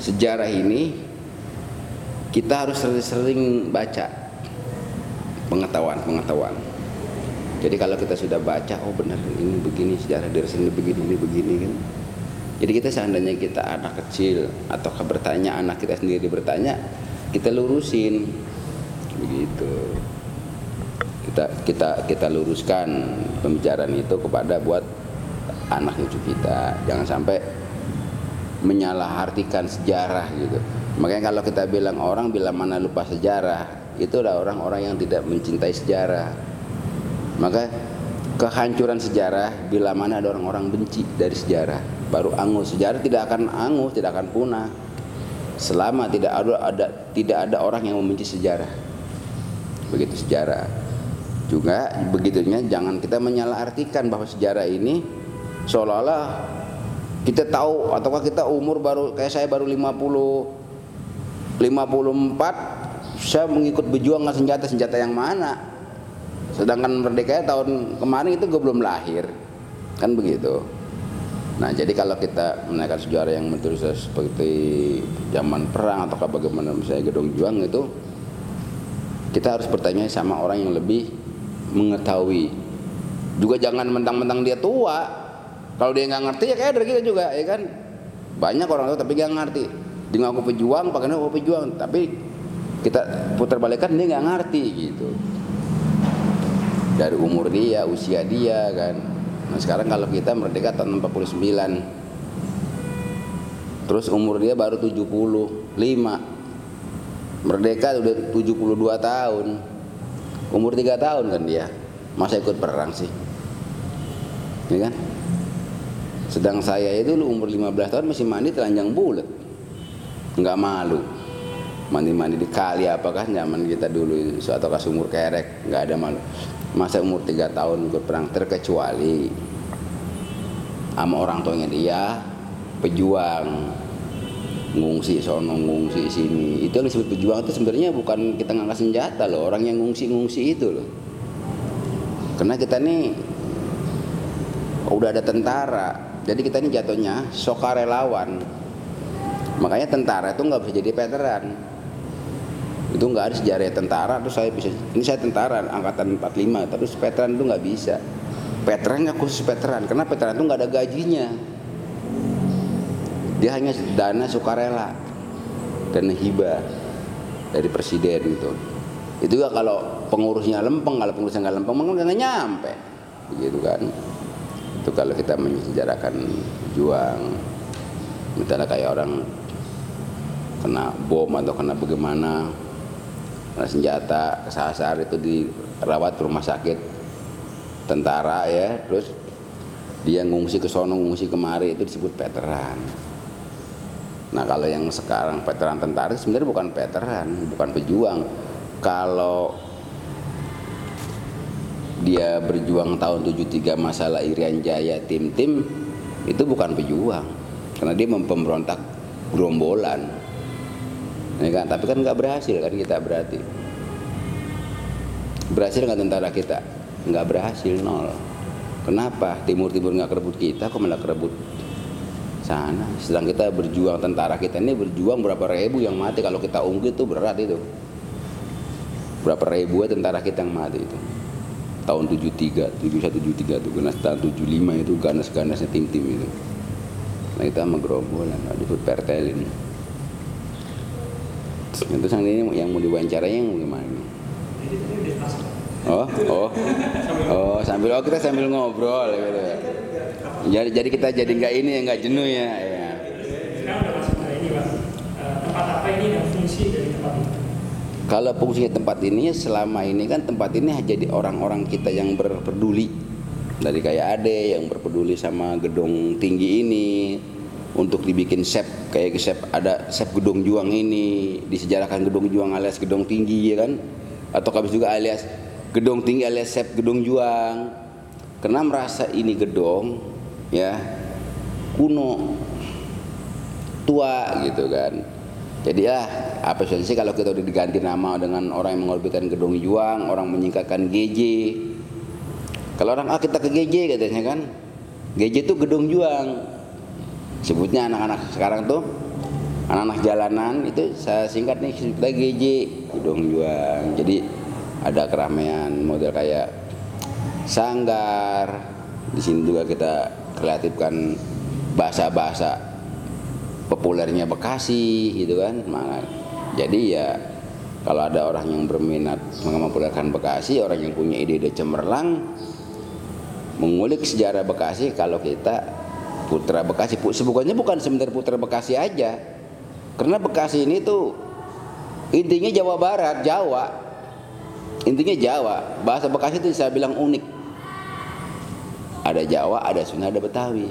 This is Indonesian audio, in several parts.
sejarah ini kita harus sering-sering baca pengetahuan-pengetahuan. Jadi kalau kita sudah baca, oh benar ini begini sejarah dari sini begini ini begini kan. Jadi kita seandainya kita anak kecil atau bertanya anak kita sendiri bertanya, kita lurusin begitu. Kita kita kita luruskan pembicaraan itu kepada buat anak cucu kita. Jangan sampai menyalahartikan sejarah gitu. Makanya kalau kita bilang orang bila mana lupa sejarah, itu adalah orang-orang yang tidak mencintai sejarah. Maka kehancuran sejarah bila mana ada orang-orang benci dari sejarah, baru angus. Sejarah tidak akan angus, tidak akan punah. Selama tidak ada, ada tidak ada orang yang membenci sejarah. Begitu sejarah. Juga begitunya jangan kita menyalahartikan bahwa sejarah ini seolah-olah kita tahu ataukah kita umur baru kayak saya baru 50 54 saya mengikut berjuang dengan senjata senjata yang mana? Sedangkan merdeka tahun kemarin itu gue belum lahir. Kan begitu. Nah jadi kalau kita menaikkan sejarah yang menulis seperti zaman perang atau bagaimana misalnya gedung juang itu kita harus bertanya sama orang yang lebih mengetahui. Juga jangan mentang-mentang dia tua kalau dia nggak ngerti ya kayak dari kita juga, ya kan? Banyak orang tua tapi nggak ngerti. Dia ngaku pejuang, pakainya aku pejuang, tapi kita putar balikan dia nggak ngerti gitu. Dari umur dia, usia dia kan. Nah sekarang kalau kita merdeka tahun 49 Terus umur dia baru 75 Merdeka udah 72 tahun Umur 3 tahun kan dia Masa ikut perang sih Ya kan sedang saya itu lu umur 15 tahun masih mandi telanjang bulat. Enggak malu. Mandi-mandi di kali apakah zaman kita dulu suatu kas umur kerek, enggak ada malu. Masa umur 3 tahun ikut perang terkecuali sama orang tuanya dia pejuang ngungsi sono ngungsi sini itu yang disebut pejuang itu sebenarnya bukan kita ngangkat senjata loh orang yang ngungsi-ngungsi itu loh karena kita nih udah ada tentara jadi kita ini jatuhnya sukarelawan. Makanya tentara itu nggak bisa jadi veteran. Itu nggak ada sejarah tentara terus saya bisa ini saya tentara angkatan 45 terus veteran itu nggak bisa. Veteran nggak khusus veteran karena veteran itu nggak ada gajinya. Dia hanya dana sukarela dan hibah dari presiden gitu. Itu juga kalau pengurusnya lempeng, kalau pengurusnya nggak lempeng, mungkin nggak nyampe, gitu kan itu kalau kita menyejarahkan juang misalnya kayak orang kena bom atau kena bagaimana kena senjata kesasar itu dirawat rumah sakit tentara ya terus dia ngungsi ke sono ngungsi kemari itu disebut veteran. Nah kalau yang sekarang veteran tentara sebenarnya bukan veteran bukan pejuang. Kalau dia berjuang tahun 73 masalah Irian Jaya tim-tim itu bukan pejuang. Karena dia mempemberontak gerombolan. Ya kan? Tapi kan nggak berhasil kan kita berarti. Berhasil nggak tentara kita? Nggak berhasil nol. Kenapa? Timur timur nggak kerebut kita kok malah kerebut sana? Sedang kita berjuang tentara kita ini berjuang berapa ribu yang mati? Kalau kita ungkit itu berat itu. Berapa ribu tentara kita yang mati itu tahun 73 7173 itu ganas tahun 75 itu ganas-ganasnya tim-tim itu. Nah itu sama gerombolan disebut pertelin itu sang ini yang mau diwawancaranya yang gimana? Oh oh. Oh sambil oh kita sambil ngobrol gitu. Ya jadi jadi kita jadi nggak ini ya nggak jenuh ya ya sekarang udah masuk ke ini pak tempat apa ini dan fungsi dari tempat ini kalau fungsinya tempat ini selama ini kan tempat ini jadi orang-orang kita yang berpeduli. Dari kayak Ade yang berpeduli sama gedung tinggi ini untuk dibikin sep kayak sep ada sep gedung juang ini disejarahkan gedung juang alias gedung tinggi ya kan? Atau kabis juga alias gedung tinggi alias sep gedung juang. Karena merasa ini gedung ya kuno tua gitu kan jadi ya apa sih kalau kita udah diganti nama dengan orang yang mengorbitkan gedung juang, orang menyingkatkan GJ. Kalau orang ah kita ke GJ katanya kan. GJ itu gedung juang. Sebutnya anak-anak sekarang tuh anak-anak jalanan itu saya singkat nih kita GJ Gedung Juang jadi ada keramaian model kayak sanggar di sini juga kita kreatifkan bahasa-bahasa populernya Bekasi gitu kan jadi ya kalau ada orang yang berminat mempopulerkan Bekasi orang yang punya ide-ide cemerlang mengulik sejarah Bekasi kalau kita putra Bekasi sebetulnya bukan sebentar putra Bekasi aja karena Bekasi ini tuh intinya Jawa Barat, Jawa. Intinya Jawa. Bahasa Bekasi itu saya bilang unik. Ada Jawa, ada Sunda, ada Betawi.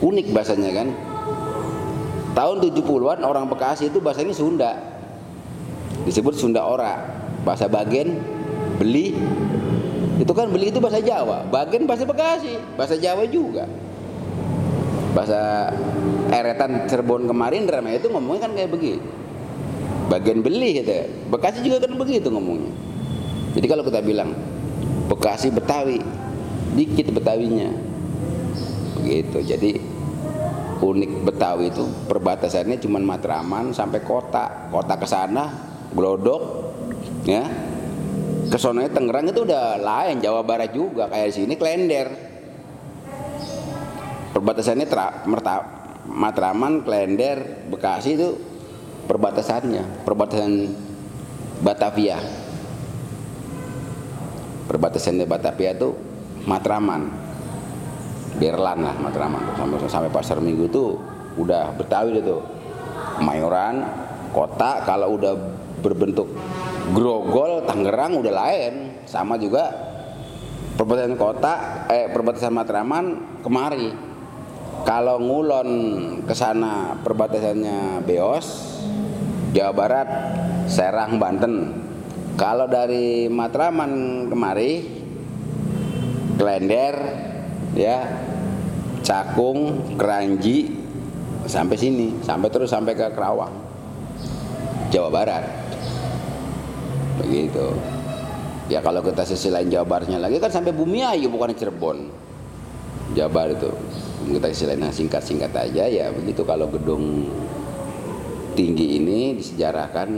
Unik bahasanya kan. Tahun 70-an orang Bekasi itu bahasanya Sunda. Disebut Sunda Ora. Bahasa Bagen, beli. Itu kan beli itu bahasa Jawa. Bagen bahasa Bekasi, bahasa Jawa juga bahasa eretan Cirebon kemarin drama itu ngomongnya kan kayak begitu bagian beli gitu Bekasi juga kan begitu ngomongnya jadi kalau kita bilang Bekasi Betawi dikit Betawinya begitu jadi unik Betawi itu. Perbatasannya cuma Matraman sampai kota. Kota ke sana Glodok ya. Ke Tangerang itu udah lain Jawa Barat juga. Kayak di sini Klender. Perbatasannya tra, merta, Matraman, Klender, Bekasi itu perbatasannya, perbatasan Batavia. Perbatasannya Batavia itu Matraman. Berlan lah Matraman sampai sampai pasar Minggu itu udah Betawi itu. Mayoran, kota kalau udah berbentuk grogol Tangerang udah lain sama juga perbatasan kota eh perbatasan Matraman kemari kalau ngulon ke sana perbatasannya Beos, Jawa Barat, Serang, Banten. Kalau dari Matraman kemari, Klender, ya, Cakung, Keranji, sampai sini, sampai terus sampai ke Kerawang, Jawa Barat. Begitu. Ya kalau kita sisi lain Jawa Baratnya lagi kan sampai Bumi Ayu bukan Cirebon. Jawa Barat itu kita istilahnya singkat-singkat aja ya begitu kalau gedung tinggi ini disejarahkan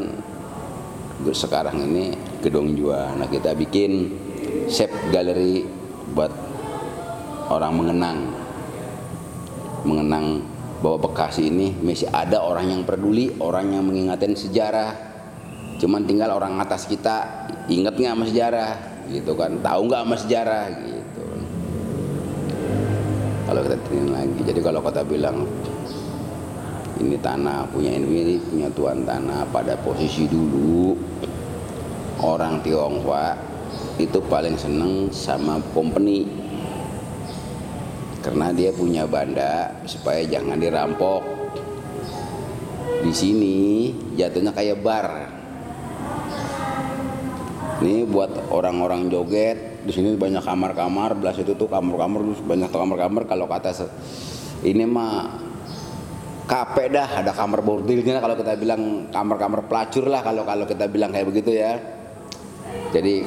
sekarang ini gedung jua nah kita bikin shape galeri buat orang mengenang. Mengenang bahwa Bekasi ini masih ada orang yang peduli orang yang mengingatkan sejarah. Cuman tinggal orang atas kita inget nggak sama sejarah? Gitu kan. Tahu nggak sama sejarah? Gitu. Kalau kita tinggal lagi jadi kalau kata bilang ini tanah punya ini punya tuan tanah pada posisi dulu orang Tionghoa itu paling seneng sama company karena dia punya banda supaya jangan dirampok. Di sini jatuhnya kayak bar. Ini buat orang-orang joget di sini banyak kamar-kamar belas itu tuh kamar-kamar banyak kamar-kamar. Kalau kata ini mah kape dah ada kamar bordilnya. Kalau kita bilang kamar-kamar pelacur lah kalau kalau kita bilang kayak begitu ya. Jadi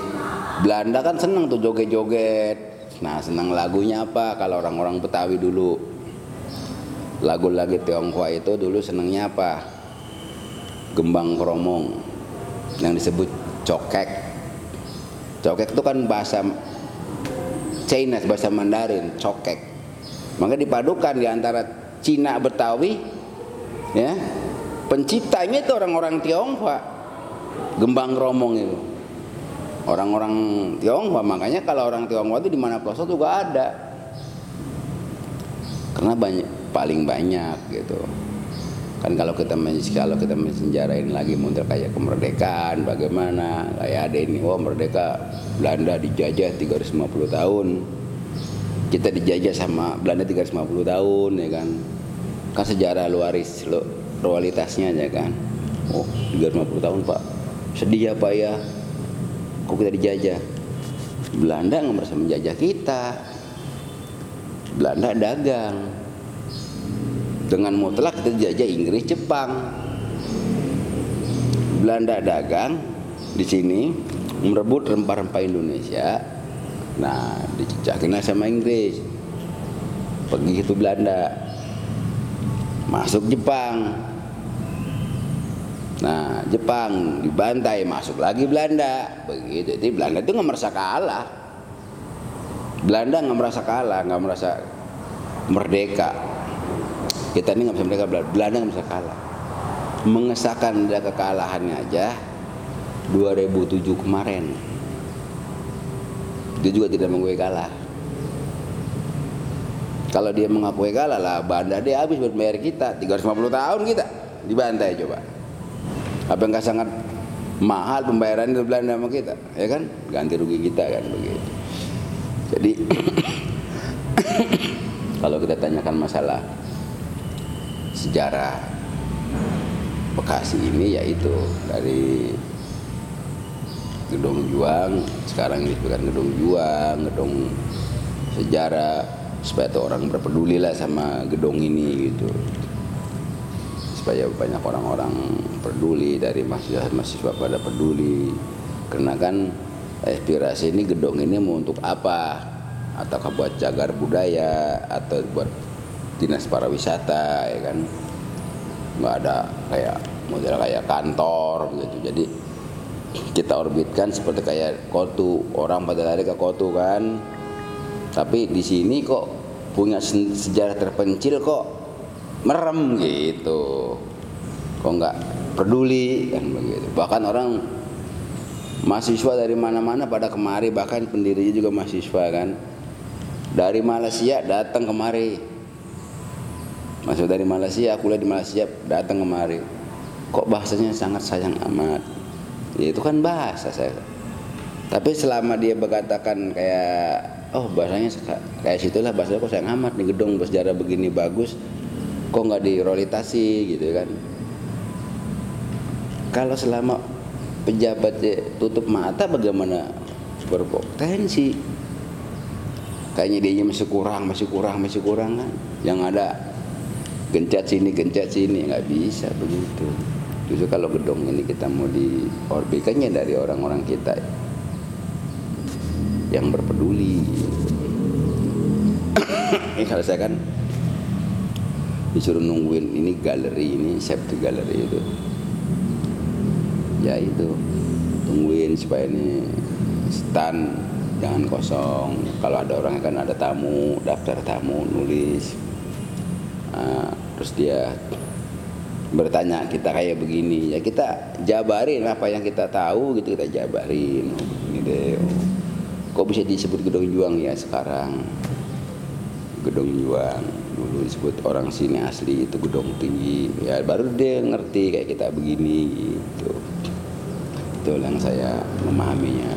Belanda kan seneng tuh joget-joget nah senang lagunya apa kalau orang-orang Betawi dulu lagu-lagu Tionghoa itu dulu senengnya apa gembang kromong yang disebut cokek Cokek itu kan bahasa China, bahasa Mandarin, cokek. Maka dipadukan di antara Cina Betawi ya. Penciptanya itu orang-orang Tionghoa. Gembang Romong itu. Orang-orang Tionghoa, makanya kalau orang Tionghoa itu di mana pelosok juga ada. Karena banyak paling banyak gitu. Kan kalau kita kalau kita mensejarahkan lagi mundur kayak kemerdekaan bagaimana kayak ada ini wah merdeka Belanda dijajah 350 tahun. Kita dijajah sama Belanda 350 tahun ya kan? Kan sejarah luaris lo realitasnya aja kan. Oh 350 tahun pak. Sedih ya pak ya kok kita dijajah? Belanda nggak merasa menjajah kita. Belanda dagang. Dengan mutlak kita dijajah Inggris Jepang. Belanda dagang di sini merebut rempah-rempah Indonesia. Nah dicecakin sama Inggris. Pergi itu Belanda. Masuk Jepang Nah, Jepang dibantai, masuk lagi Belanda. Begitu. Jadi Belanda itu nggak merasa kalah. Belanda nggak merasa kalah, nggak merasa merdeka. Kita ini nggak bisa merdeka, Belanda nggak bisa kalah. Mengesahkan ada kekalahannya aja 2007 kemarin. Dia juga tidak mengakui kalah. Kalau dia mengakui kalah lah, Belanda dia habis buat bayar kita 350 tahun kita dibantai coba apa enggak sangat mahal pembayaran di Belanda sama kita? Ya kan? Ganti rugi kita kan begitu. Jadi kalau kita tanyakan masalah sejarah Bekasi ini yaitu dari gedung juang sekarang ini bukan gedung juang gedung sejarah supaya orang berpeduli lah sama gedung ini gitu supaya banyak orang-orang peduli dari mahasiswa-mahasiswa pada peduli. Karena kan aspirasi ini gedung ini mau untuk apa? Atau buat cagar budaya atau buat dinas pariwisata ya kan? Nggak ada kayak model kayak kantor gitu. Jadi kita orbitkan seperti kayak kotu. Orang pada lari ke kotu kan? Tapi di sini kok punya sejarah terpencil kok merem gitu. Kok nggak peduli kan begitu. Bahkan orang mahasiswa dari mana-mana pada kemari bahkan pendirinya juga mahasiswa kan. Dari Malaysia datang kemari. Masuk dari Malaysia kuliah di Malaysia datang kemari. Kok bahasanya sangat sayang amat? Ya itu kan bahasa saya. Tapi selama dia berkatakan kayak oh bahasanya kayak situlah bahasanya kok sayang amat nih gedung bersejarah begini bagus kok nggak dirolitasi gitu kan? Kalau selama pejabat tutup mata bagaimana berpotensi? Kayaknya dia masih kurang masih kurang masih kurang kan? Yang ada gencet sini gencet sini nggak bisa begitu. Justru kalau gedung ini kita mau diorbitkannya dari orang-orang kita yang berpeduli. Ini kalau saya kan disuruh nungguin ini galeri ini safety galeri itu. Ya itu tungguin supaya ini stand jangan kosong. Kalau ada orang kan ada tamu daftar tamu nulis. Nah, terus dia bertanya kita kayak begini. Ya kita jabarin apa yang kita tahu gitu kita jabarin. Oh. kok bisa disebut gedung juang ya sekarang? Gedung juang dulu disebut orang sini asli itu gedung tinggi. Ya baru dia ngerti kayak kita begini gitu. Itu yang saya memahaminya.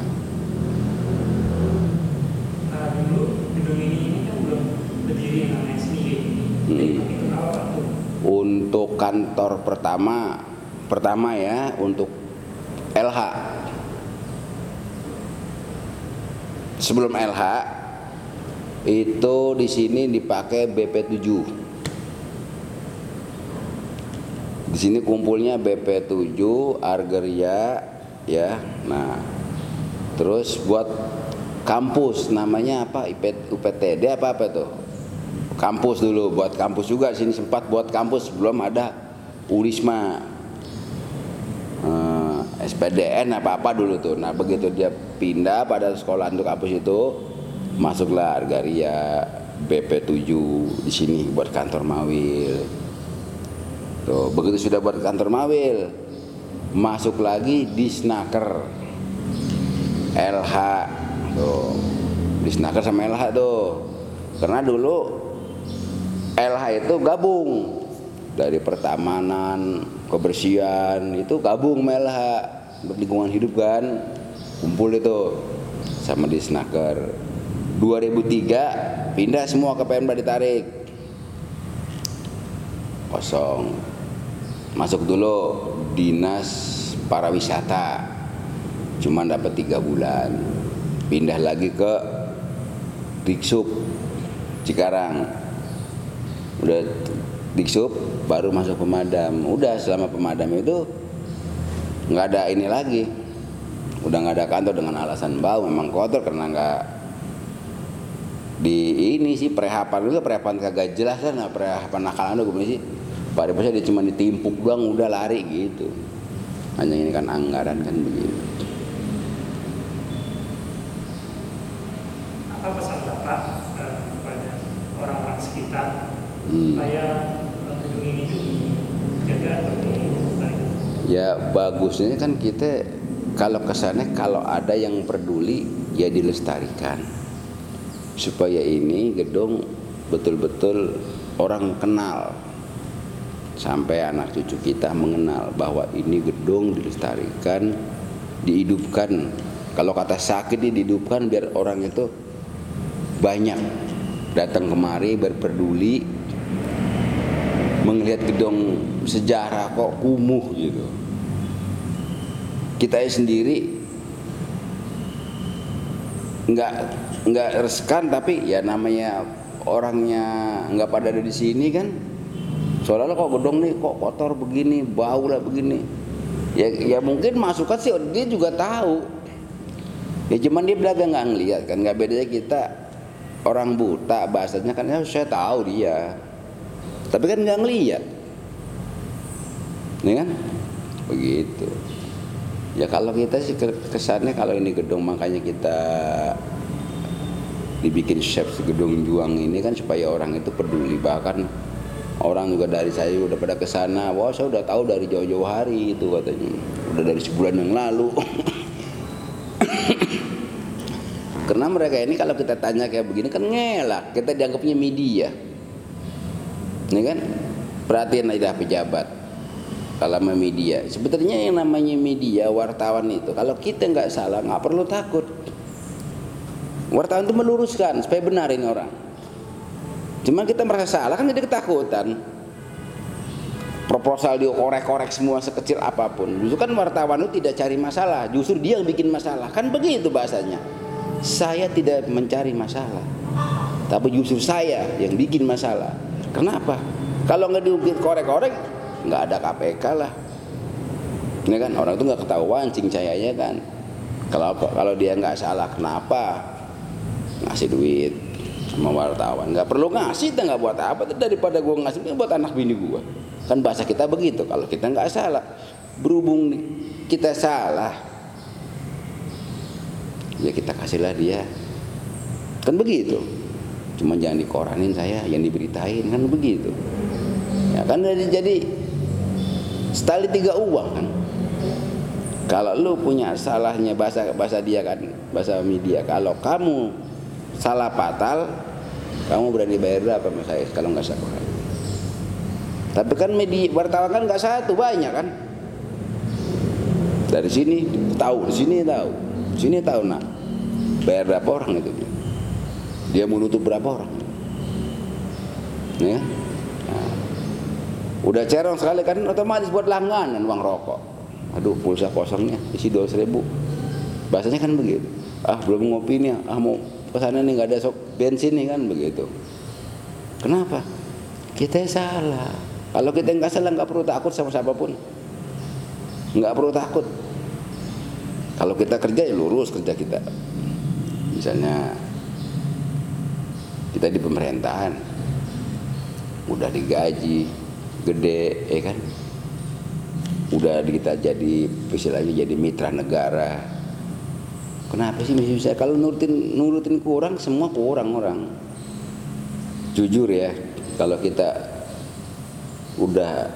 Nah, dulu gedung ini, ini kan belum berdiri namanya sendiri hmm. untuk kantor pertama pertama ya untuk LH sebelum LH itu di sini dipakai BP7 di sini kumpulnya BP7 Argeria ya. Nah terus buat kampus namanya apa? UPTD apa apa tuh? Kampus dulu buat kampus juga. Sini sempat buat kampus belum ada Urisma eh, SPDN apa apa dulu tuh. Nah begitu dia pindah pada sekolah untuk kampus itu masuklah Argaria BP7 di sini buat kantor Mawil. Tuh, begitu sudah buat kantor Mawil, masuk lagi di Snaker LH. Tuh. Di Snaker sama LH tuh. Karena dulu LH itu gabung dari pertamanan, kebersihan itu gabung LH lingkungan hidup kan kumpul itu sama di Snaker 2003 pindah semua ke Pemda ditarik. Kosong. Masuk dulu dinas pariwisata. Cuma dapat tiga bulan. Pindah lagi ke Diksub Cikarang. Udah Diksub baru masuk pemadam. Udah selama pemadam itu nggak ada ini lagi. Udah nggak ada kantor dengan alasan bau memang kotor karena nggak di ini sih prehapan itu prehapan kagak jelas kan prehapan nakalan gue sih pada pasnya dia cuma ditimpuk doang udah lari gitu hanya ini kan anggaran kan begitu apa pesan bapak eh, kepada orang-orang sekitar Hmm. supaya gedung ini dijaga atau dilestarikan? Ya bagusnya kan kita kalau kesannya kalau ada yang peduli ya dilestarikan supaya ini gedung betul-betul orang kenal. Sampai anak cucu kita mengenal bahwa ini gedung dilestarikan dihidupkan. Kalau kata sakit ini dihidupkan biar orang itu banyak. Datang kemari berpeduli melihat gedung sejarah kok kumuh gitu. Kita sendiri nggak nggak reskan tapi ya namanya orangnya nggak pada ada di sini kan. Soalnya kok gedung nih kok kotor begini bau lah begini. Ya ya mungkin masukan sih dia juga tahu. Ya cuman dia belaga nggak ngeliat kan nggak bedanya kita orang buta bahasanya kan ya saya tahu dia. Tapi kan nggak ngeliat. Ini kan? Begitu ya kalau kita sih ke- kesannya kalau ini gedung makanya kita dibikin chef gedung juang ini kan supaya orang itu peduli bahkan orang juga dari saya udah pada ke sana wah saya udah tahu dari jauh-jauh hari itu katanya. Udah dari sebulan yang lalu. Karena mereka ini kalau kita tanya kayak begini kan ngelak kita dianggapnya media. Ini kan? Perhatian aja pejabat kalau media. Sebetulnya yang namanya media wartawan itu kalau kita nggak salah nggak perlu takut. Wartawan itu meluruskan supaya benarin orang. Cuman kita merasa salah kan jadi ketakutan. Proposal dikorek-korek semua sekecil apa pun. Justru kan wartawan itu tidak cari masalah. Justru dia yang bikin masalah. Kan begitu bahasanya. Saya tidak mencari masalah. Tapi justru saya yang bikin masalah. Kenapa? Kalau nggak dibikin korek-korek nggak ada KPK lah. Ini kan orang itu nggak ketahuan cahayanya kan. Kalau kalau dia nggak salah kenapa ngasih duit sama wartawan? Nggak perlu ngasih kita nggak buat apa. Daripada gua ngasih ini buat anak bini gua. Kan bahasa kita begitu kalau kita nggak salah. Berhubung kita salah ya kita kasihlah dia. Kan begitu. Cuma jangan dikoranin saya yang diberitain kan begitu. Ya kan jadi jadi sekali tiga uang kan? Kalau lu punya salahnya bahasa bahasa dia kan bahasa media kalau kamu salah fatal kamu berani bayar berapa sama saya kalau nggak salah? Tapi kan media wartawan kan nggak satu banyak kan? Dari sini tahu di sini tahu sini tahu nak bayar berapa orang itu dia? Mau nutup berapa orang? Ya Nah, udah cerong sekali kan otomatis buat langganan uang rokok. Aduh pulsa kosongnya isi dua ribu. Bahasanya kan begitu. Ah belum ngopi nih ah mau ke sana nih nggak ada sok bensin nih kan begitu. Kenapa? Kita salah. Kalau kita nggak salah nggak perlu takut sama siapa pun nggak perlu takut. Kalau kita kerja ya lurus kerja kita. Misalnya kita di pemerintahan. Udah digaji gede ya kan? Udah kita jadi istilahnya jadi mitra negara. Kenapa sih bisa? Kalau nurutin nurutin kurang semua kurang orang jujur ya kalau kita udah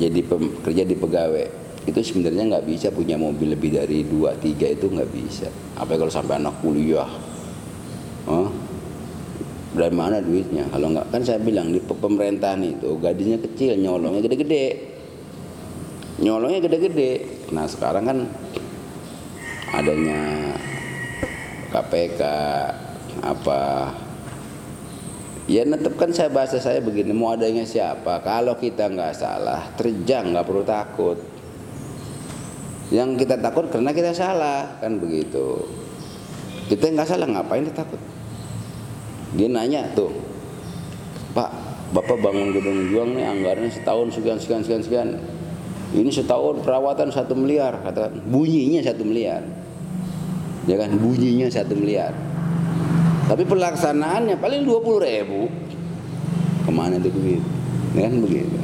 jadi kerja di pegawai itu sebenarnya nggak bisa punya mobil lebih dari dua tiga itu nggak bisa. Apa kalau sampai anak kuliah. Hah? Dari mana duitnya? Kalau nggak kan saya bilang di pe- pemerintahan itu gajinya kecil nyolongnya gede-gede. Nyolongnya gede-gede. Nah sekarang kan adanya KPK apa. Ya netepkan saya bahasa saya begini mau adanya siapa? Kalau kita nggak salah terjang nggak perlu takut. Yang kita takut karena kita salah kan begitu. Kita nggak salah ngapain kita takut dia nanya tuh Pak Bapak bangun gedung juang nih anggarannya setahun sekian sekian sekian sekian. Ini setahun perawatan satu miliar katakan bunyinya satu miliar. Ya kan? Bunyinya satu miliar. Tapi pelaksanaannya paling dua puluh ribu. Ke mana itu duit? Ya kan begitu.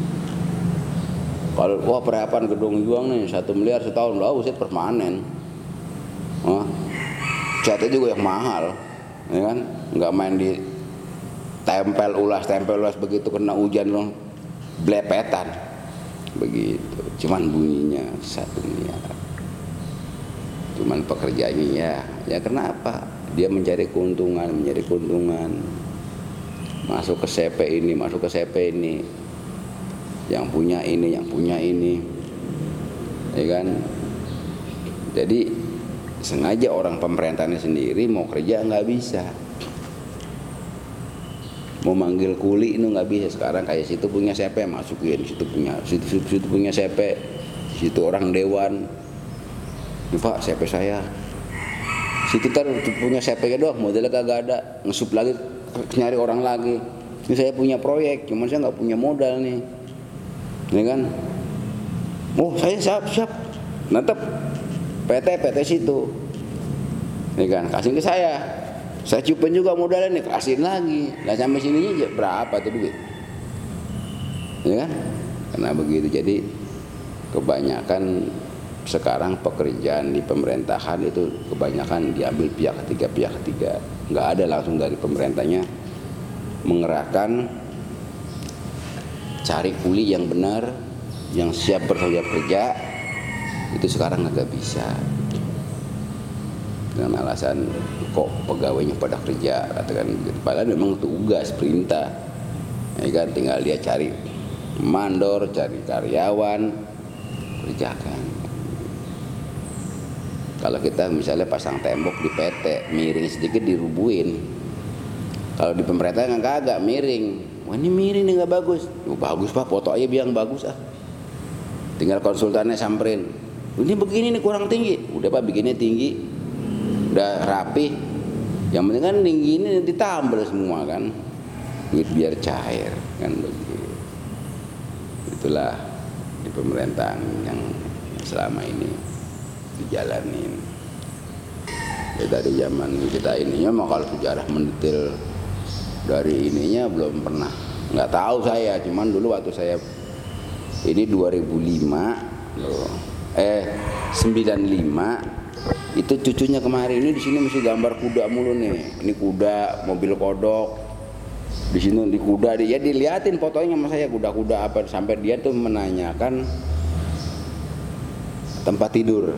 Kalau wah perhatian gedung juang nih satu miliar setahun. Lah usit permanen. Catnya juga yang mahal ya kan? Nggak main di tempel ulas tempel ulas begitu kena hujan loh. Blepetan. Begitu. Cuman bunyinya satu miliar cuman pekerjaannya ya. Ya kenapa? Dia mencari keuntungan mencari keuntungan. Masuk ke CP ini masuk ke CP ini. Yang punya ini yang punya ini. Ya kan? Jadi sengaja orang pemerintahnya sendiri mau kerja nggak bisa. Mau manggil kuli itu nggak bisa. Sekarang kayak situ punya CP masukin. Situ punya situ, situ, situ punya CP situ orang dewan. Ini pak CP saya. Situ tar punya CP doang modelnya kagak ada. Ngesup lagi nyari orang lagi. Ini saya punya proyek cuman saya nggak punya modal nih. Ini kan? Oh saya siap siap. Nantep PT PT situ. Ini kan kasih ke saya. Saya cupin juga modalnya nih kasihin lagi. Nah sampai sini berapa tuh duit? Ya kan? Karena begitu jadi kebanyakan sekarang pekerjaan di pemerintahan itu kebanyakan diambil pihak ketiga pihak ketiga. Nggak ada langsung dari pemerintahnya mengerahkan cari kuli yang benar yang siap bertanggung kerja itu sekarang nggak bisa. Dengan alasan kok pegawainya pada kerja katakan begitu padahal memang tugas perintah. Ya kan tinggal dia cari mandor cari karyawan kerjakan. Kalau kita misalnya pasang tembok di PT miring sedikit dirubuhin. Kalau di pemerintah nggak kagak miring. Wah ini miring nih nggak bagus. Oh, bagus pak. Foto aja bilang bagus ah. Tinggal konsultannya samperin ini begini nih kurang tinggi. Udah pak bikinnya tinggi. Udah rapi. Yang penting kan tinggi ini ditambal semua kan. Biar cair kan begitu. Itulah di pemerintahan yang selama ini dijalanin. Ya, dari zaman kita ininya mah kalau sejarah mendetail dari ininya belum pernah. Nggak tahu saya cuman dulu waktu saya ini 2005 loh eh 95 itu cucunya kemarin ini di sini masih gambar kuda mulu nih. Ini kuda mobil kodok. Di sini di kuda dia ya diliatin fotonya sama saya kuda-kuda apa. Sampai dia tuh menanyakan tempat tidur.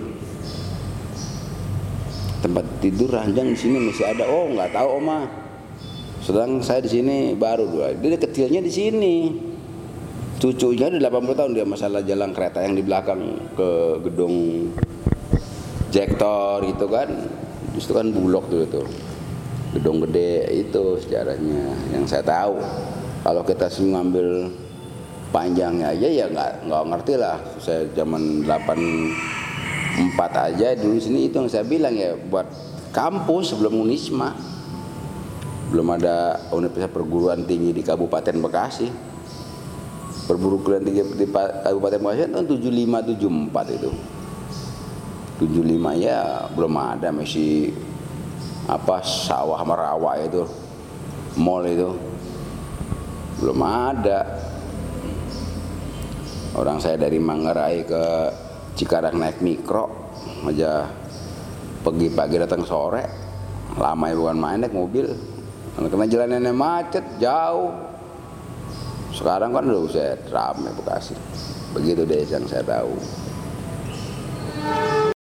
Tempat tidur ranjang di sini masih ada. Oh nggak tahu oma. Sedang saya di sini baru dua. Dia kecilnya di sini cucunya di 80 tahun dia masalah jalan kereta yang di belakang ke gedung Jektor gitu kan. Justru kan bulog dulu tuh gedung gede itu sejarahnya yang saya tahu. Kalau kita ngambil panjangnya aja ya nggak nggak ngerti lah. Saya zaman 84 aja dulu sini itu yang saya bilang ya buat kampus sebelum Unisma. Belum ada universitas perguruan tinggi di Kabupaten Bekasi perguruan tinggi di Kabupaten Bekasi tahun 75 74 itu. 75 ya belum ada masih apa sawah merawa itu. Mall itu. Belum ada. Orang saya dari Manggarai ke Cikarang naik mikro aja pergi pagi datang sore. Lama ya bukan main naik mobil. Karena jalannya macet jauh sekarang kan udah usai rame Bekasi. Begitu deh yang saya tahu.